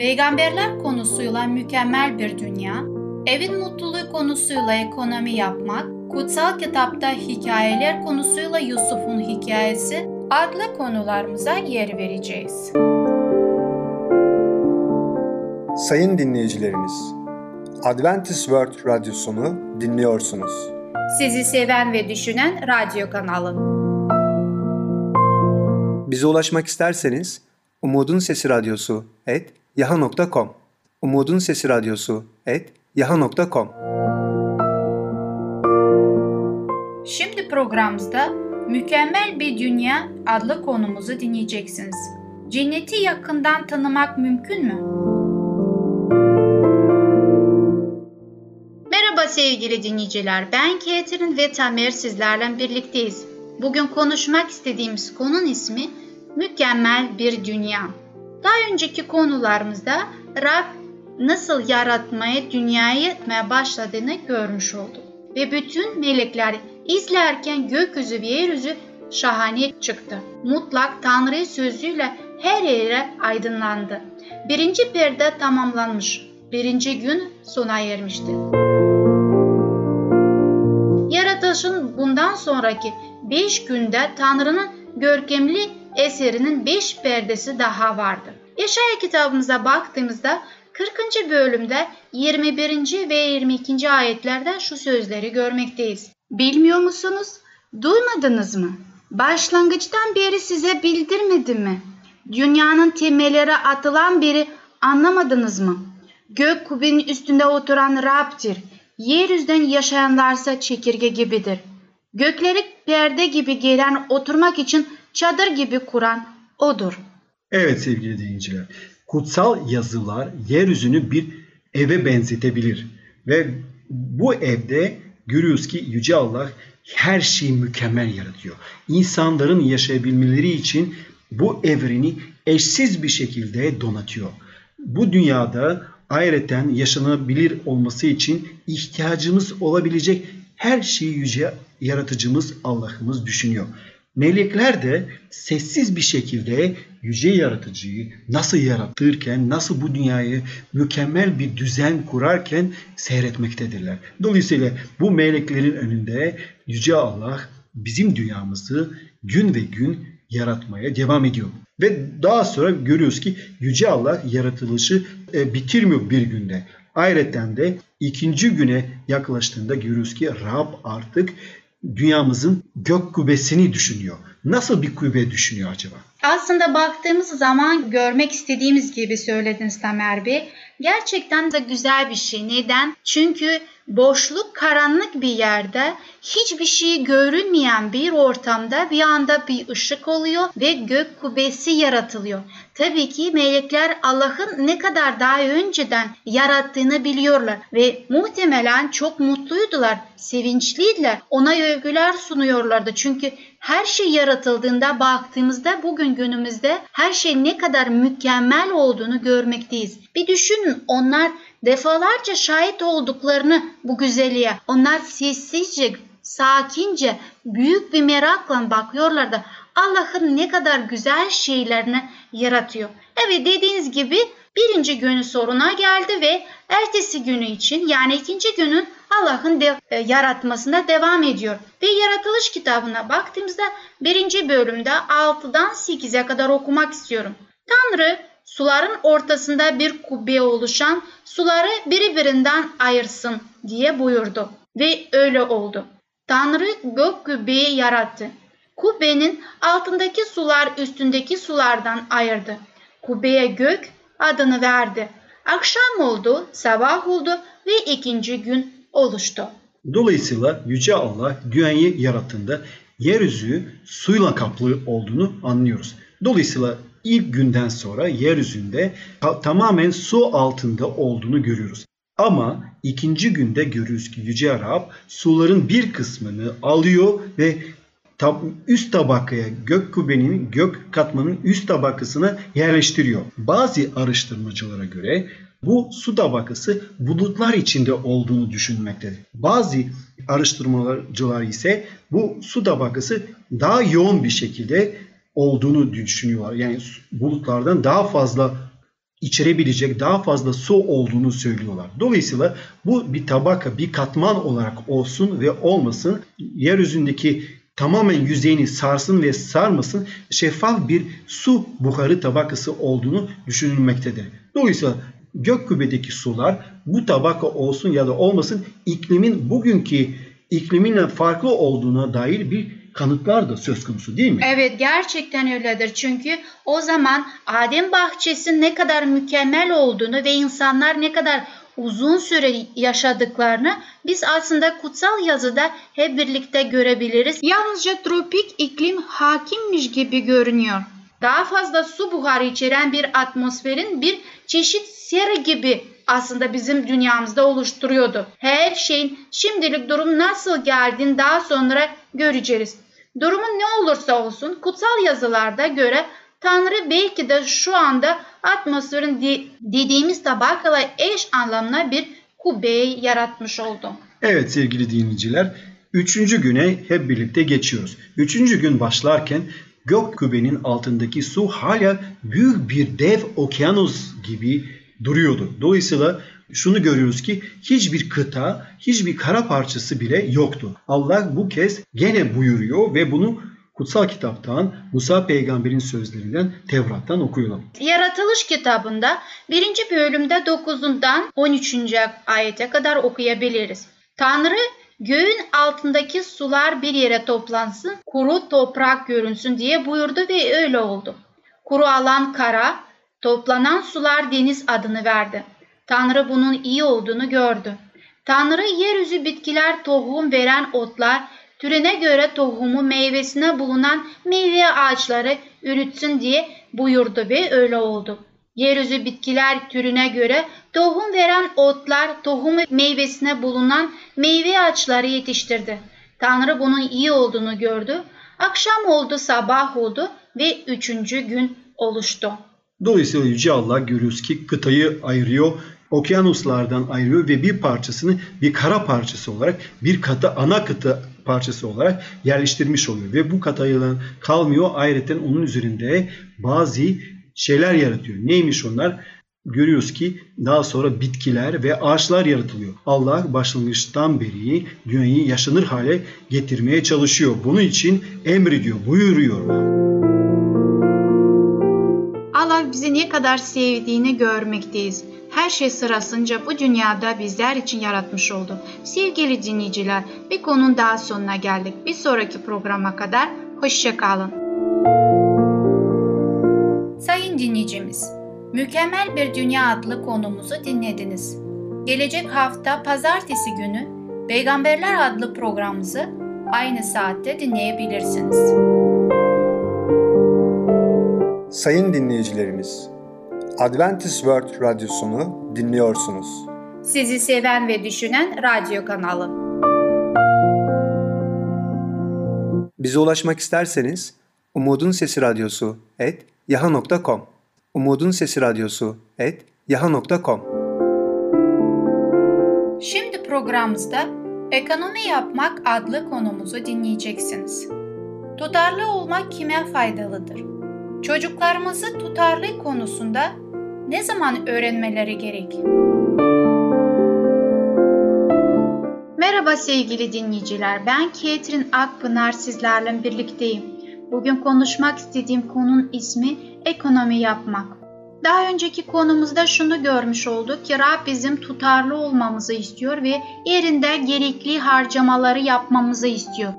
peygamberler konusuyla mükemmel bir dünya, evin mutluluğu konusuyla ekonomi yapmak, kutsal kitapta hikayeler konusuyla Yusuf'un hikayesi adlı konularımıza yer vereceğiz. Sayın dinleyicilerimiz, Adventist World Radyosunu dinliyorsunuz. Sizi seven ve düşünen radyo kanalı. Bize ulaşmak isterseniz Umutun Sesi Radyosu et yaha.com Umutun Sesi Radyosu et yaha.com Şimdi programımızda Mükemmel Bir Dünya adlı konumuzu dinleyeceksiniz. Cenneti yakından tanımak mümkün mü? Merhaba sevgili dinleyiciler. Ben Ketrin ve Tamer sizlerle birlikteyiz. Bugün konuşmak istediğimiz konunun ismi Mükemmel Bir Dünya. Daha önceki konularımızda Rab nasıl yaratmaya, dünyayı etmeye başladığını görmüş olduk. Ve bütün melekler izlerken gökyüzü ve yeryüzü şahane çıktı. Mutlak Tanrı sözüyle her yere aydınlandı. Birinci perde tamamlanmış. Birinci gün sona ermişti. Yaratılışın bundan sonraki beş günde Tanrı'nın görkemli eserinin beş perdesi daha vardı. Yaşaya kitabımıza baktığımızda 40. bölümde 21. ve 22. ayetlerden şu sözleri görmekteyiz. Bilmiyor musunuz? Duymadınız mı? Başlangıçtan beri size bildirmedim mi? Dünyanın temelleri atılan biri anlamadınız mı? Gök kubbenin üstünde oturan Rab'dir. Yeryüzünden yaşayanlarsa çekirge gibidir. Gökleri perde gibi gelen oturmak için çadır gibi kuran odur. Evet sevgili dinleyiciler. Kutsal yazılar yeryüzünü bir eve benzetebilir. Ve bu evde görüyoruz ki Yüce Allah her şeyi mükemmel yaratıyor. İnsanların yaşayabilmeleri için bu evreni eşsiz bir şekilde donatıyor. Bu dünyada ayrıca yaşanabilir olması için ihtiyacımız olabilecek her şeyi yüce yaratıcımız Allah'ımız düşünüyor. Melekler de sessiz bir şekilde yüce yaratıcıyı nasıl yaratırken, nasıl bu dünyayı mükemmel bir düzen kurarken seyretmektedirler. Dolayısıyla bu meleklerin önünde yüce Allah bizim dünyamızı gün ve gün yaratmaya devam ediyor. Ve daha sonra görüyoruz ki yüce Allah yaratılışı e, bitirmiyor bir günde. Ayrıca de ikinci güne yaklaştığında görüyoruz ki Rab artık dünyamızın gök kubbesini düşünüyor. Nasıl bir kubbe düşünüyor acaba? Aslında baktığımız zaman görmek istediğimiz gibi söylediniz Tamer Bey. Gerçekten de güzel bir şey. Neden? Çünkü boşluk, karanlık bir yerde hiçbir şey görünmeyen bir ortamda bir anda bir ışık oluyor ve gök kubbesi yaratılıyor. Tabii ki melekler Allah'ın ne kadar daha önceden yarattığını biliyorlar ve muhtemelen çok mutluydular, sevinçliydiler. Ona övgüler sunuyorlardı. Çünkü her şey yaratıldığında baktığımızda bugün günümüzde her şey ne kadar mükemmel olduğunu görmekteyiz. Bir düşünün onlar defalarca şahit olduklarını bu güzelliğe. Onlar sessizce, sakince, büyük bir merakla bakıyorlar da Allah'ın ne kadar güzel şeylerini yaratıyor. Evet dediğiniz gibi birinci günü soruna geldi ve ertesi günü için yani ikinci günün Allah'ın de, e, yaratmasına devam ediyor. Ve yaratılış kitabına baktığımızda birinci bölümde 6'dan 8'e kadar okumak istiyorum. Tanrı suların ortasında bir kubbe oluşan suları birbirinden ayırsın diye buyurdu. Ve öyle oldu. Tanrı gök kubbeyi yarattı. Kubbenin altındaki sular üstündeki sulardan ayırdı. Kubbeye gök adını verdi. Akşam oldu, sabah oldu ve ikinci gün oluştu. Dolayısıyla Yüce Allah dünyayı yarattığında yeryüzü suyla kaplı olduğunu anlıyoruz. Dolayısıyla ilk günden sonra yeryüzünde tamamen su altında olduğunu görüyoruz. Ama ikinci günde görürüz ki Yüce Arap suların bir kısmını alıyor ve üst tabakaya gök kubbenin gök katmanın üst tabakasına yerleştiriyor. Bazı araştırmacılara göre bu su tabakası bulutlar içinde olduğunu düşünmektedir. Bazı araştırmacılar ise bu su tabakası daha yoğun bir şekilde olduğunu düşünüyorlar. Yani bulutlardan daha fazla içerebilecek daha fazla su olduğunu söylüyorlar. Dolayısıyla bu bir tabaka, bir katman olarak olsun ve olmasın yeryüzündeki tamamen yüzeyini sarsın ve sarmasın şeffaf bir su buharı tabakası olduğunu düşünülmektedir. Dolayısıyla gök kübedeki sular bu tabaka olsun ya da olmasın iklimin bugünkü ikliminle farklı olduğuna dair bir kanıtlar da söz konusu değil mi? Evet gerçekten öyledir. Çünkü o zaman Adem bahçesi ne kadar mükemmel olduğunu ve insanlar ne kadar uzun süre yaşadıklarını biz aslında kutsal yazıda hep birlikte görebiliriz. Yalnızca tropik iklim hakimmiş gibi görünüyor. Daha fazla su buharı içeren bir atmosferin bir çeşit sera gibi aslında bizim dünyamızda oluşturuyordu. Her şeyin şimdilik durum nasıl geldiğini daha sonra göreceğiz. Durumun ne olursa olsun kutsal yazılarda göre Tanrı belki de şu anda atmosferin dediğimiz tabakala eş anlamına bir kubbeyi yaratmış oldu. Evet sevgili dinleyiciler, üçüncü güne hep birlikte geçiyoruz. Üçüncü gün başlarken gök kubbenin altındaki su hala büyük bir dev okyanus gibi duruyordu. Dolayısıyla şunu görüyoruz ki hiçbir kıta, hiçbir kara parçası bile yoktu. Allah bu kez gene buyuruyor ve bunu kutsal kitaptan, Musa peygamberin sözlerinden, Tevrat'tan okuyalım. Yaratılış kitabında 1. bölümde 9'undan 13. ayete kadar okuyabiliriz. Tanrı göğün altındaki sular bir yere toplansın, kuru toprak görünsün diye buyurdu ve öyle oldu. Kuru alan kara, toplanan sular deniz adını verdi. Tanrı bunun iyi olduğunu gördü. Tanrı yeryüzü bitkiler tohum veren otlar, türüne göre tohumu meyvesine bulunan meyve ağaçları ürütsün diye buyurdu ve öyle oldu. Yeryüzü bitkiler türüne göre tohum veren otlar tohumu meyvesine bulunan meyve ağaçları yetiştirdi. Tanrı bunun iyi olduğunu gördü. Akşam oldu, sabah oldu ve üçüncü gün oluştu. Dolayısıyla Yüce Allah görüyoruz ki kıtayı ayırıyor okyanuslardan ayırıyor ve bir parçasını bir kara parçası olarak bir kata ana kıta parçası olarak yerleştirmiş oluyor. Ve bu katayılan kalmıyor. Ayrıca onun üzerinde bazı şeyler yaratıyor. Neymiş onlar? Görüyoruz ki daha sonra bitkiler ve ağaçlar yaratılıyor. Allah başlangıçtan beri dünyayı yaşanır hale getirmeye çalışıyor. Bunun için emrediyor, buyuruyor. Allah bizi ne kadar sevdiğini görmekteyiz her şey sırasınca bu dünyada bizler için yaratmış oldu. Sevgili dinleyiciler, bir konunun daha sonuna geldik. Bir sonraki programa kadar hoşçakalın. Dinleyicimiz, Mükemmel Bir Dünya adlı konumuzu dinlediniz. Gelecek hafta pazartesi günü Peygamberler adlı programımızı aynı saatte dinleyebilirsiniz. Sayın dinleyicilerimiz, Adventist World Radyosunu dinliyorsunuz. Sizi seven ve düşünen radyo kanalı. Bize ulaşmak isterseniz Umutun Sesi Radyosu et yaha.com Umutun Sesi Radyosu et yaha.com Şimdi programımızda Ekonomi Yapmak adlı konumuzu dinleyeceksiniz. Tutarlı olmak kime faydalıdır? Çocuklarımızı tutarlı konusunda ne zaman öğrenmeleri gerek? Merhaba sevgili dinleyiciler. Ben Ketrin Akpınar sizlerle birlikteyim. Bugün konuşmak istediğim konunun ismi ekonomi yapmak. Daha önceki konumuzda şunu görmüş olduk ki Rab bizim tutarlı olmamızı istiyor ve yerinde gerekli harcamaları yapmamızı istiyor.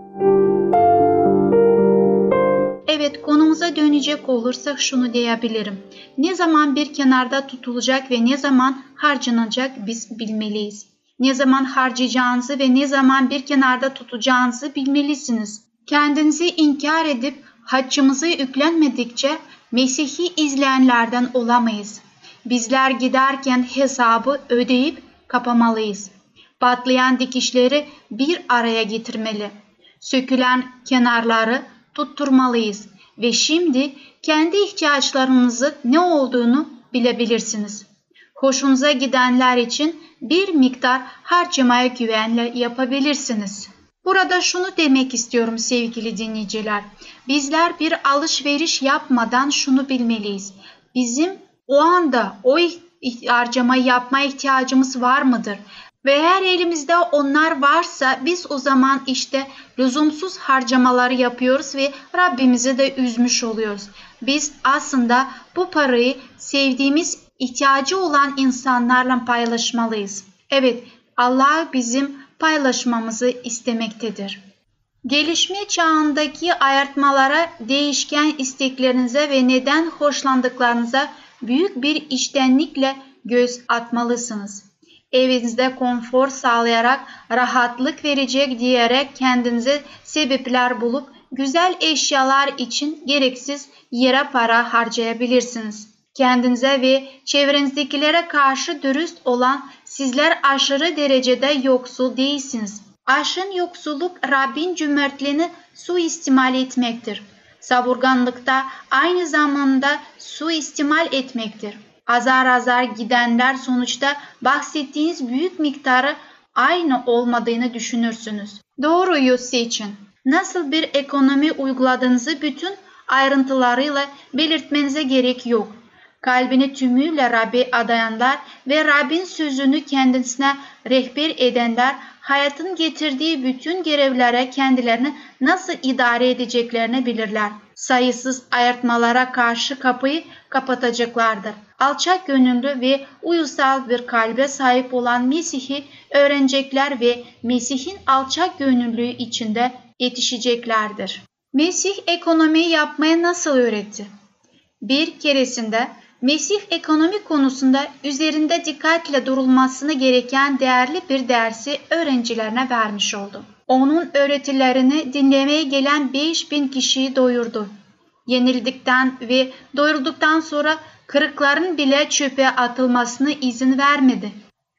Evet konumuza dönecek olursak şunu diyebilirim. Ne zaman bir kenarda tutulacak ve ne zaman harcanacak biz bilmeliyiz. Ne zaman harcayacağınızı ve ne zaman bir kenarda tutacağınızı bilmelisiniz. Kendinizi inkar edip haccımızı yüklenmedikçe Mesih'i izleyenlerden olamayız. Bizler giderken hesabı ödeyip kapamalıyız. Patlayan dikişleri bir araya getirmeli. Sökülen kenarları tutturmalıyız ve şimdi kendi ihtiyaçlarınızı ne olduğunu bilebilirsiniz. Hoşunuza gidenler için bir miktar harcamaya güvenle yapabilirsiniz. Burada şunu demek istiyorum sevgili dinleyiciler. Bizler bir alışveriş yapmadan şunu bilmeliyiz. Bizim o anda o harcamayı yapma ihtiyacımız var mıdır? Ve eğer elimizde onlar varsa biz o zaman işte lüzumsuz harcamaları yapıyoruz ve Rabbimizi de üzmüş oluyoruz. Biz aslında bu parayı sevdiğimiz ihtiyacı olan insanlarla paylaşmalıyız. Evet Allah bizim paylaşmamızı istemektedir. Gelişme çağındaki ayartmalara, değişken isteklerinize ve neden hoşlandıklarınıza büyük bir iştenlikle göz atmalısınız. Evinizde konfor sağlayarak rahatlık verecek diyerek kendinize sebepler bulup güzel eşyalar için gereksiz yere para harcayabilirsiniz. Kendinize ve çevrenizdekilere karşı dürüst olan sizler aşırı derecede yoksul değilsiniz. Aşın yoksulluk Rabbin cömertliğini suistimal etmektir. Savurganlıkta aynı zamanda suistimal etmektir. Azar azar gidenler sonuçta bahsettiğiniz büyük miktarı aynı olmadığını düşünürsünüz. Doğruyu seçin. Nasıl bir ekonomi uyguladığınızı bütün ayrıntılarıyla belirtmenize gerek yok. Kalbini tümüyle Rabbi adayanlar ve Rabbin sözünü kendisine rehber edenler hayatın getirdiği bütün görevlere kendilerini nasıl idare edeceklerini bilirler. Sayısız ayartmalara karşı kapıyı kapatacaklardır. Alçak gönüllü ve uyusal bir kalbe sahip olan Mesih'i öğrenecekler ve Mesih'in alçak gönüllüğü içinde yetişeceklerdir. Mesih ekonomiyi yapmaya nasıl öğretti? Bir keresinde Mesih ekonomi konusunda üzerinde dikkatle durulmasını gereken değerli bir dersi öğrencilerine vermiş oldu. Onun öğretilerini dinlemeye gelen 5000 kişiyi doyurdu. Yenildikten ve doyurulduktan sonra kırıkların bile çöpe atılmasına izin vermedi.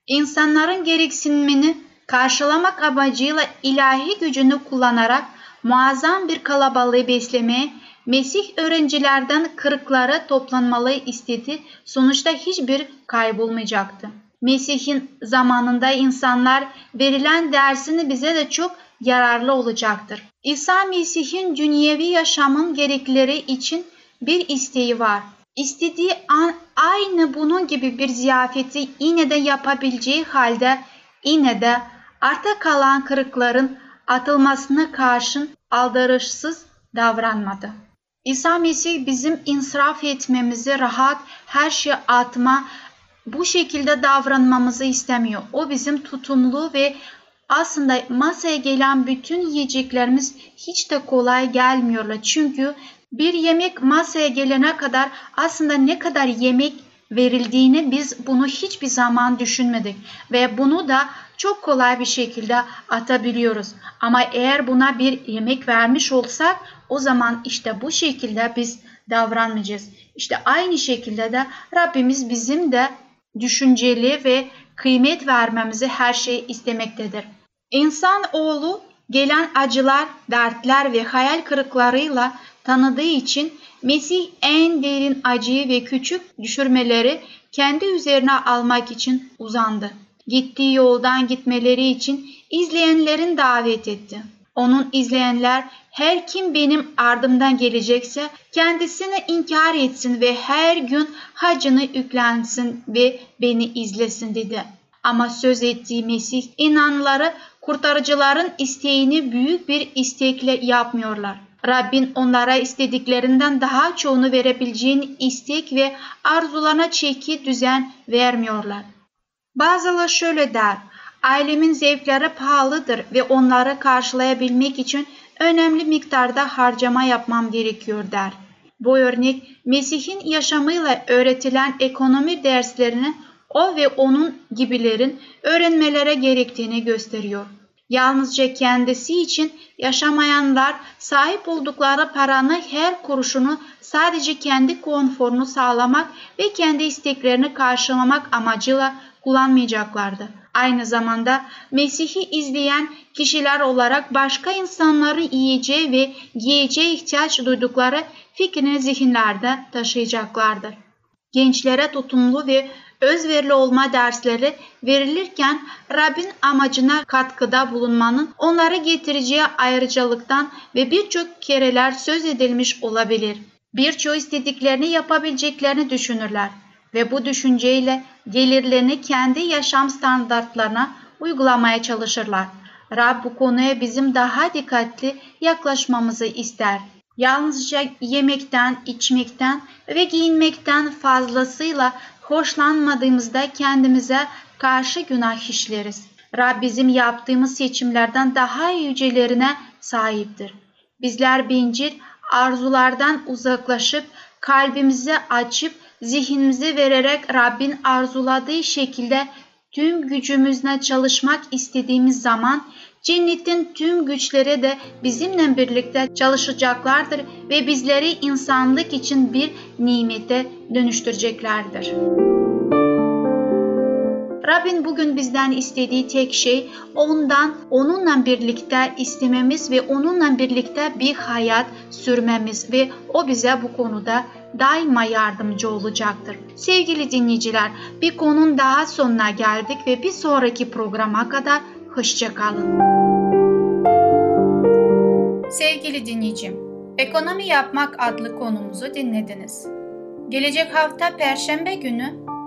İnsanların gereksinimini karşılamak amacıyla ilahi gücünü kullanarak muazzam bir kalabalığı beslemeye Mesih öğrencilerden kırıkları toplanmalı istedi. Sonuçta hiçbir kaybolmayacaktı. Mesih'in zamanında insanlar verilen dersini bize de çok yararlı olacaktır. İsa Mesih'in dünyevi yaşamın gerekleri için bir isteği var. İstediği an aynı bunun gibi bir ziyafeti yine de yapabileceği halde yine de arta kalan kırıkların atılmasına karşın aldırışsız davranmadı. İsa Mesih bizim insraf etmemizi, rahat her şeyi atma, bu şekilde davranmamızı istemiyor. O bizim tutumlu ve aslında masaya gelen bütün yiyeceklerimiz hiç de kolay gelmiyorlar. Çünkü bir yemek masaya gelene kadar aslında ne kadar yemek verildiğini biz bunu hiçbir zaman düşünmedik ve bunu da çok kolay bir şekilde atabiliyoruz. Ama eğer buna bir yemek vermiş olsak o zaman işte bu şekilde biz davranmayacağız. İşte aynı şekilde de Rabbimiz bizim de düşünceli ve kıymet vermemizi her şey istemektedir. İnsan oğlu gelen acılar, dertler ve hayal kırıklarıyla tanıdığı için Mesih en derin acıyı ve küçük düşürmeleri kendi üzerine almak için uzandı. Gittiği yoldan gitmeleri için izleyenlerin davet etti. Onun izleyenler her kim benim ardımdan gelecekse kendisini inkar etsin ve her gün hacını yüklensin ve beni izlesin dedi. Ama söz ettiği Mesih inanları kurtarıcıların isteğini büyük bir istekle yapmıyorlar. Rabbin onlara istediklerinden daha çoğunu verebileceğin istek ve arzularına çeki düzen vermiyorlar. Bazıları şöyle der, ailemin zevkleri pahalıdır ve onları karşılayabilmek için önemli miktarda harcama yapmam gerekiyor der. Bu örnek Mesih'in yaşamıyla öğretilen ekonomi derslerini o ve onun gibilerin öğrenmelere gerektiğini gösteriyor. Yalnızca kendisi için yaşamayanlar sahip oldukları paranın her kuruşunu sadece kendi konforunu sağlamak ve kendi isteklerini karşılamak amacıyla kullanmayacaklardı. Aynı zamanda Mesih'i izleyen kişiler olarak başka insanların yiyeceği ve giyeceği ihtiyaç duydukları fikrini zihinlerde taşıyacaklardır. Gençlere tutumlu ve özverili olma dersleri verilirken Rabbin amacına katkıda bulunmanın onlara getireceği ayrıcalıktan ve birçok kereler söz edilmiş olabilir. Birçoğu istediklerini yapabileceklerini düşünürler ve bu düşünceyle gelirlerini kendi yaşam standartlarına uygulamaya çalışırlar. Rab bu konuya bizim daha dikkatli yaklaşmamızı ister. Yalnızca yemekten, içmekten ve giyinmekten fazlasıyla hoşlanmadığımızda kendimize karşı günah işleriz. Rab bizim yaptığımız seçimlerden daha yücelerine sahiptir. Bizler bencil arzulardan uzaklaşıp kalbimizi açıp zihnimizi vererek Rabbin arzuladığı şekilde tüm gücümüzle çalışmak istediğimiz zaman cennetin tüm güçleri de bizimle birlikte çalışacaklardır ve bizleri insanlık için bir nimete dönüştüreceklerdir. Rabbin bugün bizden istediği tek şey ondan, onunla birlikte istememiz ve onunla birlikte bir hayat sürmemiz ve o bize bu konuda daima yardımcı olacaktır. Sevgili dinleyiciler, bir konun daha sonuna geldik ve bir sonraki programa kadar hoşçakalın. Sevgili dinleyicim, Ekonomi Yapmak adlı konumuzu dinlediniz. Gelecek hafta Perşembe günü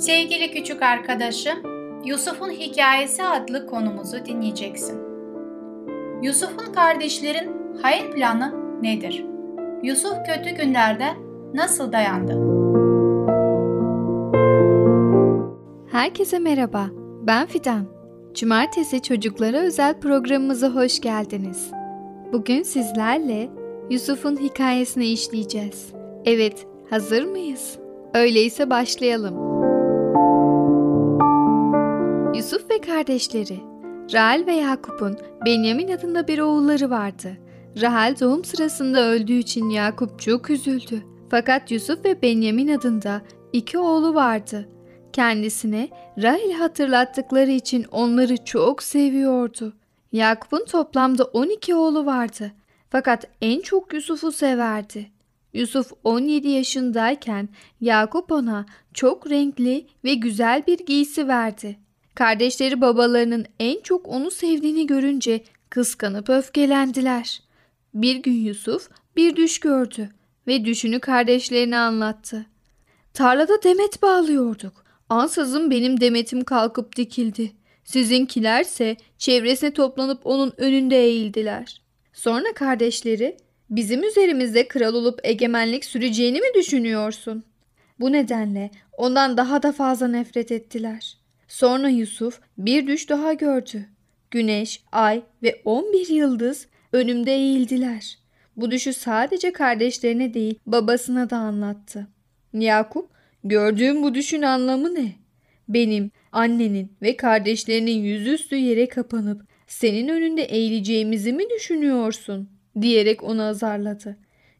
Sevgili küçük arkadaşım, Yusuf'un Hikayesi adlı konumuzu dinleyeceksin. Yusuf'un kardeşlerin hayır planı nedir? Yusuf kötü günlerde nasıl dayandı? Herkese merhaba, ben Fidan. Cumartesi çocuklara özel programımıza hoş geldiniz. Bugün sizlerle Yusuf'un hikayesini işleyeceğiz. Evet, hazır mıyız? Öyleyse başlayalım. Yusuf ve kardeşleri Rahel ve Yakup'un Benyamin adında bir oğulları vardı. Rahel doğum sırasında öldüğü için Yakup çok üzüldü. Fakat Yusuf ve Benyamin adında iki oğlu vardı. Kendisine Rahel hatırlattıkları için onları çok seviyordu. Yakup'un toplamda 12 oğlu vardı. Fakat en çok Yusuf'u severdi. Yusuf 17 yaşındayken Yakup ona çok renkli ve güzel bir giysi verdi. Kardeşleri babalarının en çok onu sevdiğini görünce kıskanıp öfkelendiler. Bir gün Yusuf bir düş gördü ve düşünü kardeşlerine anlattı. Tarlada demet bağlıyorduk. Ansızın benim demetim kalkıp dikildi. Sizinkilerse çevresine toplanıp onun önünde eğildiler. Sonra kardeşleri bizim üzerimizde kral olup egemenlik süreceğini mi düşünüyorsun? Bu nedenle ondan daha da fazla nefret ettiler. Sonra Yusuf bir düş daha gördü. Güneş, ay ve on bir yıldız önümde eğildiler. Bu düşü sadece kardeşlerine değil babasına da anlattı. Yakup, gördüğüm bu düşün anlamı ne? Benim, annenin ve kardeşlerinin yüzüstü yere kapanıp senin önünde eğileceğimizi mi düşünüyorsun? diyerek onu azarladı.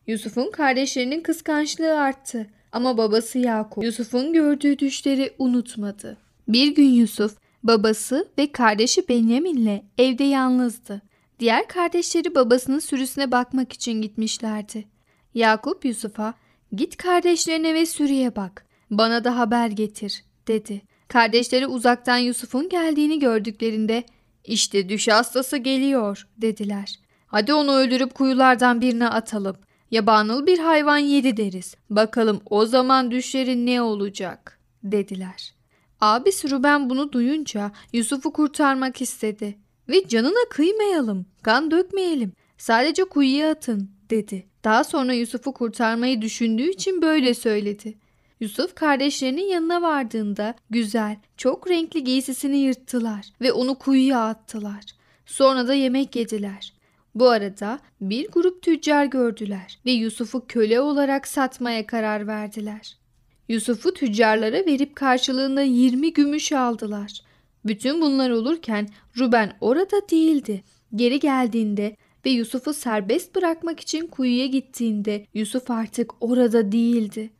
Yusuf'un kardeşlerinin kıskançlığı arttı ama babası Yakup Yusuf'un gördüğü düşleri unutmadı. Bir gün Yusuf babası ve kardeşi Benyamin'le evde yalnızdı. Diğer kardeşleri babasının sürüsüne bakmak için gitmişlerdi. Yakup Yusuf'a git kardeşlerine ve sürüye bak bana da haber getir dedi. Kardeşleri uzaktan Yusuf'un geldiğini gördüklerinde işte düş hastası geliyor dediler. Hadi onu öldürüp kuyulardan birine atalım. Yabanıl bir hayvan yedi deriz. Bakalım o zaman düşlerin ne olacak dediler. Abisi Ruben bunu duyunca Yusuf'u kurtarmak istedi. Ve canına kıymayalım, kan dökmeyelim. Sadece kuyuya atın dedi. Daha sonra Yusuf'u kurtarmayı düşündüğü için böyle söyledi. Yusuf kardeşlerinin yanına vardığında güzel, çok renkli giysisini yırttılar ve onu kuyuya attılar. Sonra da yemek yediler. Bu arada bir grup tüccar gördüler ve Yusuf'u köle olarak satmaya karar verdiler. Yusuf'u tüccarlara verip karşılığında 20 gümüş aldılar. Bütün bunlar olurken Ruben orada değildi. Geri geldiğinde ve Yusuf'u serbest bırakmak için kuyuya gittiğinde Yusuf artık orada değildi.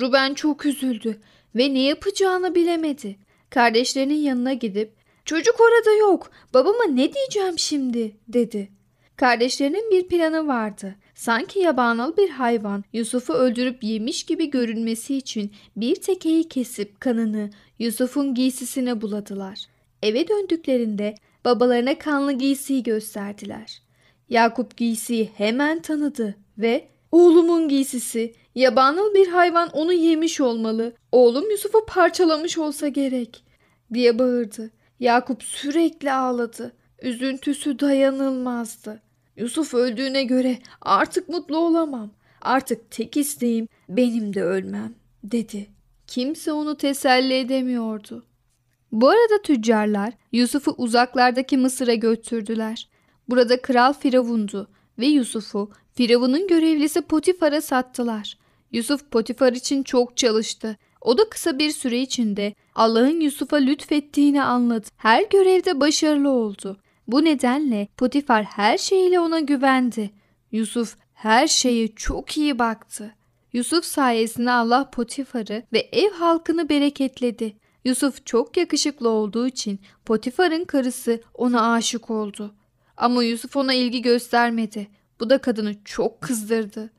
Ruben çok üzüldü ve ne yapacağını bilemedi. Kardeşlerinin yanına gidip "Çocuk orada yok. Babama ne diyeceğim şimdi?" dedi. Kardeşlerinin bir planı vardı. Sanki yabanıl bir hayvan Yusuf'u öldürüp yemiş gibi görünmesi için bir tekeyi kesip kanını Yusuf'un giysisine buladılar. Eve döndüklerinde babalarına kanlı giysiyi gösterdiler. Yakup giysiyi hemen tanıdı ve oğlumun giysisi yabanıl bir hayvan onu yemiş olmalı. Oğlum Yusuf'u parçalamış olsa gerek diye bağırdı. Yakup sürekli ağladı. Üzüntüsü dayanılmazdı. Yusuf öldüğüne göre artık mutlu olamam. Artık tek isteğim benim de ölmem dedi. Kimse onu teselli edemiyordu. Bu arada tüccarlar Yusuf'u uzaklardaki Mısır'a götürdüler. Burada kral Firavundu ve Yusuf'u Firavun'un görevlisi Potifar'a sattılar. Yusuf Potifar için çok çalıştı. O da kısa bir süre içinde Allah'ın Yusuf'a lütfettiğini anladı. Her görevde başarılı oldu. Bu nedenle Potifar her şeyiyle ona güvendi. Yusuf her şeye çok iyi baktı. Yusuf sayesinde Allah Potifar'ı ve ev halkını bereketledi. Yusuf çok yakışıklı olduğu için Potifar'ın karısı ona aşık oldu. Ama Yusuf ona ilgi göstermedi. Bu da kadını çok kızdırdı.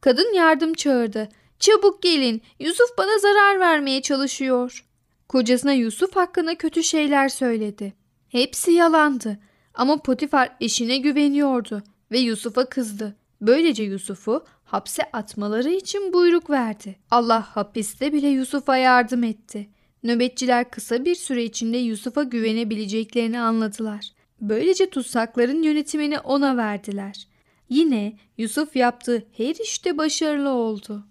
Kadın yardım çağırdı. Çabuk gelin Yusuf bana zarar vermeye çalışıyor. Kocasına Yusuf hakkında kötü şeyler söyledi. Hepsi yalandı ama Potifar eşine güveniyordu ve Yusuf'a kızdı. Böylece Yusuf'u hapse atmaları için buyruk verdi. Allah hapiste bile Yusuf'a yardım etti. Nöbetçiler kısa bir süre içinde Yusuf'a güvenebileceklerini anladılar. Böylece tutsakların yönetimini ona verdiler. Yine Yusuf yaptığı her işte başarılı oldu.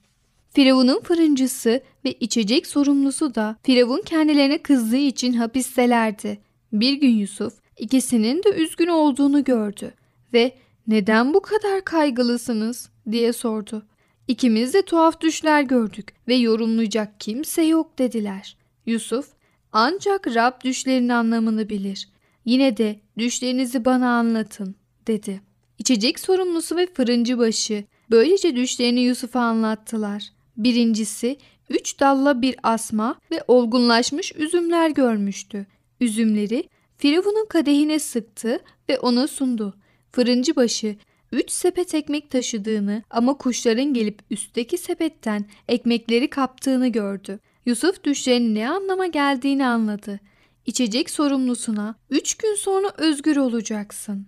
Firavun'un fırıncısı ve içecek sorumlusu da Firavun kendilerine kızdığı için hapistelerdi. Bir gün Yusuf ikisinin de üzgün olduğunu gördü ve neden bu kadar kaygılısınız diye sordu. İkimiz de tuhaf düşler gördük ve yorumlayacak kimse yok dediler. Yusuf ancak Rab düşlerin anlamını bilir. Yine de düşlerinizi bana anlatın dedi. İçecek sorumlusu ve fırıncı başı böylece düşlerini Yusuf'a anlattılar. Birincisi üç dalla bir asma ve olgunlaşmış üzümler görmüştü. Üzümleri Firavun'un kadehine sıktı ve ona sundu. Fırıncı başı üç sepet ekmek taşıdığını ama kuşların gelip üstteki sepetten ekmekleri kaptığını gördü. Yusuf düşlerin ne anlama geldiğini anladı. İçecek sorumlusuna üç gün sonra özgür olacaksın.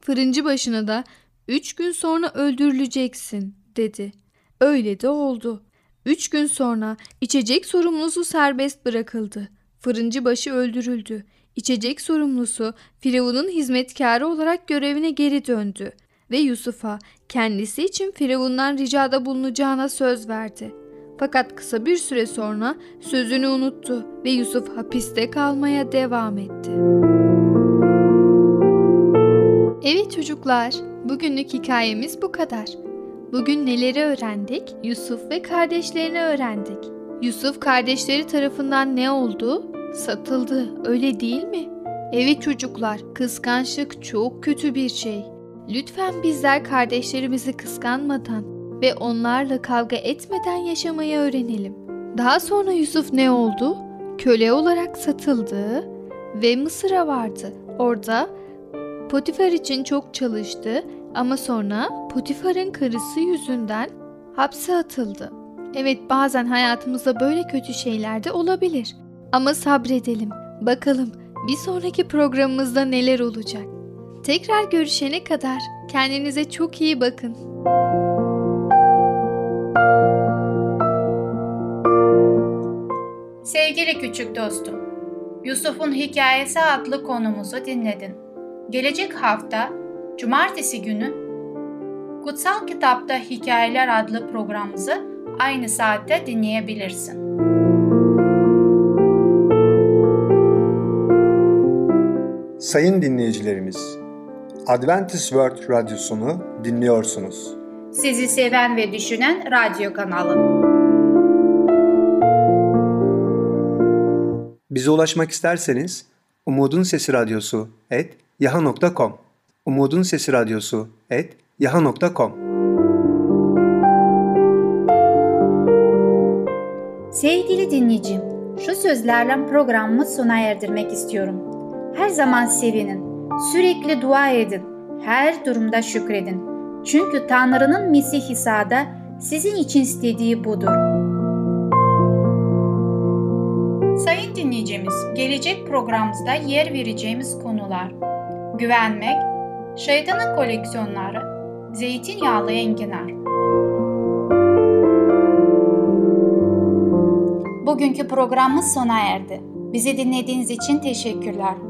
Fırıncı başına da üç gün sonra öldürüleceksin dedi. Öyle de oldu. Üç gün sonra içecek sorumlusu serbest bırakıldı. Fırıncı başı öldürüldü. İçecek sorumlusu Firavun'un hizmetkarı olarak görevine geri döndü ve Yusuf'a kendisi için Firavun'dan ricada bulunacağına söz verdi. Fakat kısa bir süre sonra sözünü unuttu ve Yusuf hapiste kalmaya devam etti. Evet çocuklar, bugünlük hikayemiz bu kadar. Bugün neleri öğrendik? Yusuf ve kardeşlerini öğrendik. Yusuf kardeşleri tarafından ne oldu? Satıldı, öyle değil mi? Evet çocuklar, kıskançlık çok kötü bir şey. Lütfen bizler kardeşlerimizi kıskanmadan ve onlarla kavga etmeden yaşamayı öğrenelim. Daha sonra Yusuf ne oldu? Köle olarak satıldı ve Mısır'a vardı. Orada Potifar için çok çalıştı ama sonra Potifar'ın karısı yüzünden hapse atıldı. Evet bazen hayatımızda böyle kötü şeyler de olabilir. Ama sabredelim. Bakalım bir sonraki programımızda neler olacak. Tekrar görüşene kadar kendinize çok iyi bakın. Sevgili küçük dostum, Yusuf'un Hikayesi adlı konumuzu dinledin. Gelecek hafta Cumartesi günü Kutsal Kitapta Hikayeler adlı programımızı aynı saatte dinleyebilirsin. Sayın dinleyicilerimiz, Adventist World Radyosunu dinliyorsunuz. Sizi seven ve düşünen radyo kanalı. Bize ulaşmak isterseniz Umutun Sesi Radyosu et yaha.com Umutun Sesi Radyosu et yaha.com Sevgili dinleyicim, şu sözlerle programımı sona erdirmek istiyorum. Her zaman sevinin, sürekli dua edin, her durumda şükredin. Çünkü Tanrı'nın Mesih İsa'da sizin için istediği budur. Sayın dinleyicimiz, gelecek programımızda yer vereceğimiz konular Güvenmek, Şeytanın koleksiyonları, Zeytinyağlı enginar. Bugünkü programımız sona erdi. Bizi dinlediğiniz için teşekkürler.